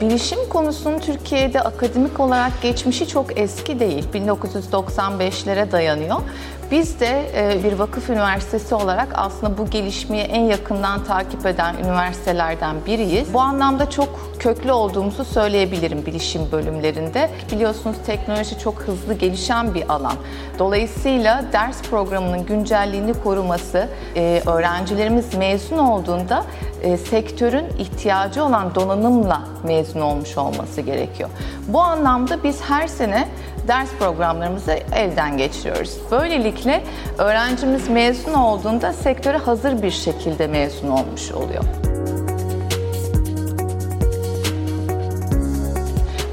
Bilişim konusunun Türkiye'de akademik olarak geçmişi çok eski değil. 1995'lere dayanıyor. Biz de e, bir vakıf üniversitesi olarak aslında bu gelişmeyi en yakından takip eden üniversitelerden biriyiz. Bu anlamda çok köklü olduğumuzu söyleyebilirim bilişim bölümlerinde. Biliyorsunuz teknoloji çok hızlı gelişen bir alan. Dolayısıyla ders programının güncelliğini koruması, e, öğrencilerimiz mezun olduğunda e, sektörün ihtiyacı olan donanımla mezun olmuş olması gerekiyor. Bu anlamda biz her sene ders programlarımızı elden geçiriyoruz. Böylelikle öğrencimiz mezun olduğunda sektöre hazır bir şekilde mezun olmuş oluyor.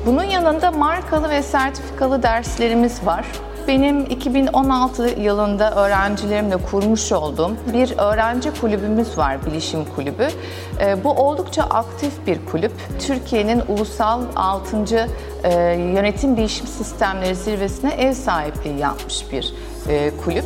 Bunun yanında markalı ve sertifikalı derslerimiz var. Benim 2016 yılında öğrencilerimle kurmuş olduğum bir öğrenci kulübümüz var, Bilişim Kulübü. Ee, bu oldukça aktif bir kulüp. Türkiye'nin ulusal 6. E, yönetim Bilişim Sistemleri Zirvesi'ne ev sahipliği yapmış bir e, kulüp.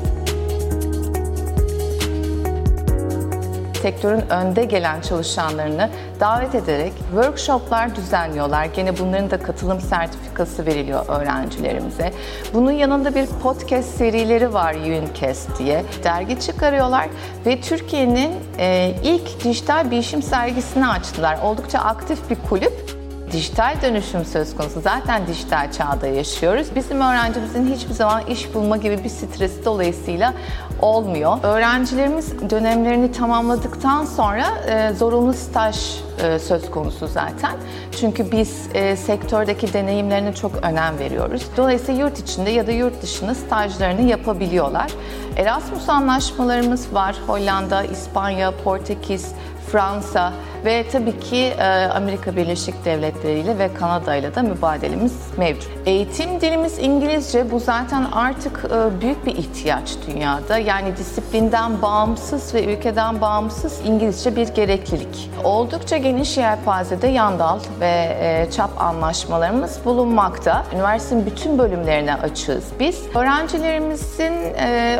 Sektörün önde gelen çalışanlarını davet ederek workshoplar düzenliyorlar. Gene bunların da katılım sertifikası veriliyor öğrencilerimize. Bunun yanında bir podcast serileri var Uncast diye. Dergi çıkarıyorlar ve Türkiye'nin e, ilk dijital bilişim sergisini açtılar. Oldukça aktif bir kulüp dijital dönüşüm söz konusu. Zaten dijital çağda yaşıyoruz. Bizim öğrencimizin hiçbir zaman iş bulma gibi bir stresi dolayısıyla olmuyor. Öğrencilerimiz dönemlerini tamamladıktan sonra e, zorunlu staj e, söz konusu zaten. Çünkü biz e, sektördeki deneyimlerine çok önem veriyoruz. Dolayısıyla yurt içinde ya da yurt dışında stajlarını yapabiliyorlar. Erasmus anlaşmalarımız var. Hollanda, İspanya, Portekiz, Fransa ve tabii ki e, Amerika Birleşik Devletleri ile ve Kanada ile de mübadelemiz mevcut. Eğitim dilimiz İngilizce. Bu zaten artık e, büyük bir ihtiyaç dünyada. Yani disiplinden bağımsız ve ülkeden bağımsız İngilizce bir gereklilik. Oldukça geniş yelpazede yandal ve e, çap anlaşmalarımız bulunmakta. Üniversitenin bütün bölümlerine açığız biz. Öğrencilerimizin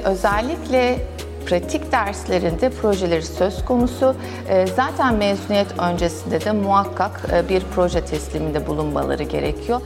özellikle pratik derslerinde projeleri söz konusu. Ee, zaten mezuniyet öncesinde de muhakkak e, bir proje tesliminde bulunmaları gerekiyor.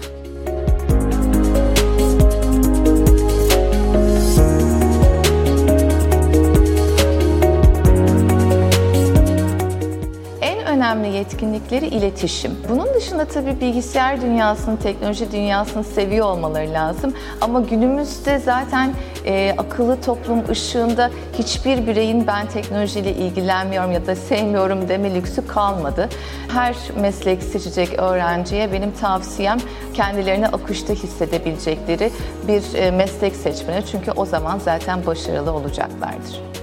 Önemli yetkinlikleri iletişim. Bunun dışında tabii bilgisayar dünyasını, teknoloji dünyasını seviyor olmaları lazım. Ama günümüzde zaten e, akıllı toplum ışığında hiçbir bireyin ben teknolojiyle ilgilenmiyorum ya da sevmiyorum deme lüksü kalmadı. Her meslek seçecek öğrenciye benim tavsiyem kendilerini akışta hissedebilecekleri bir e, meslek seçmeni. Çünkü o zaman zaten başarılı olacaklardır.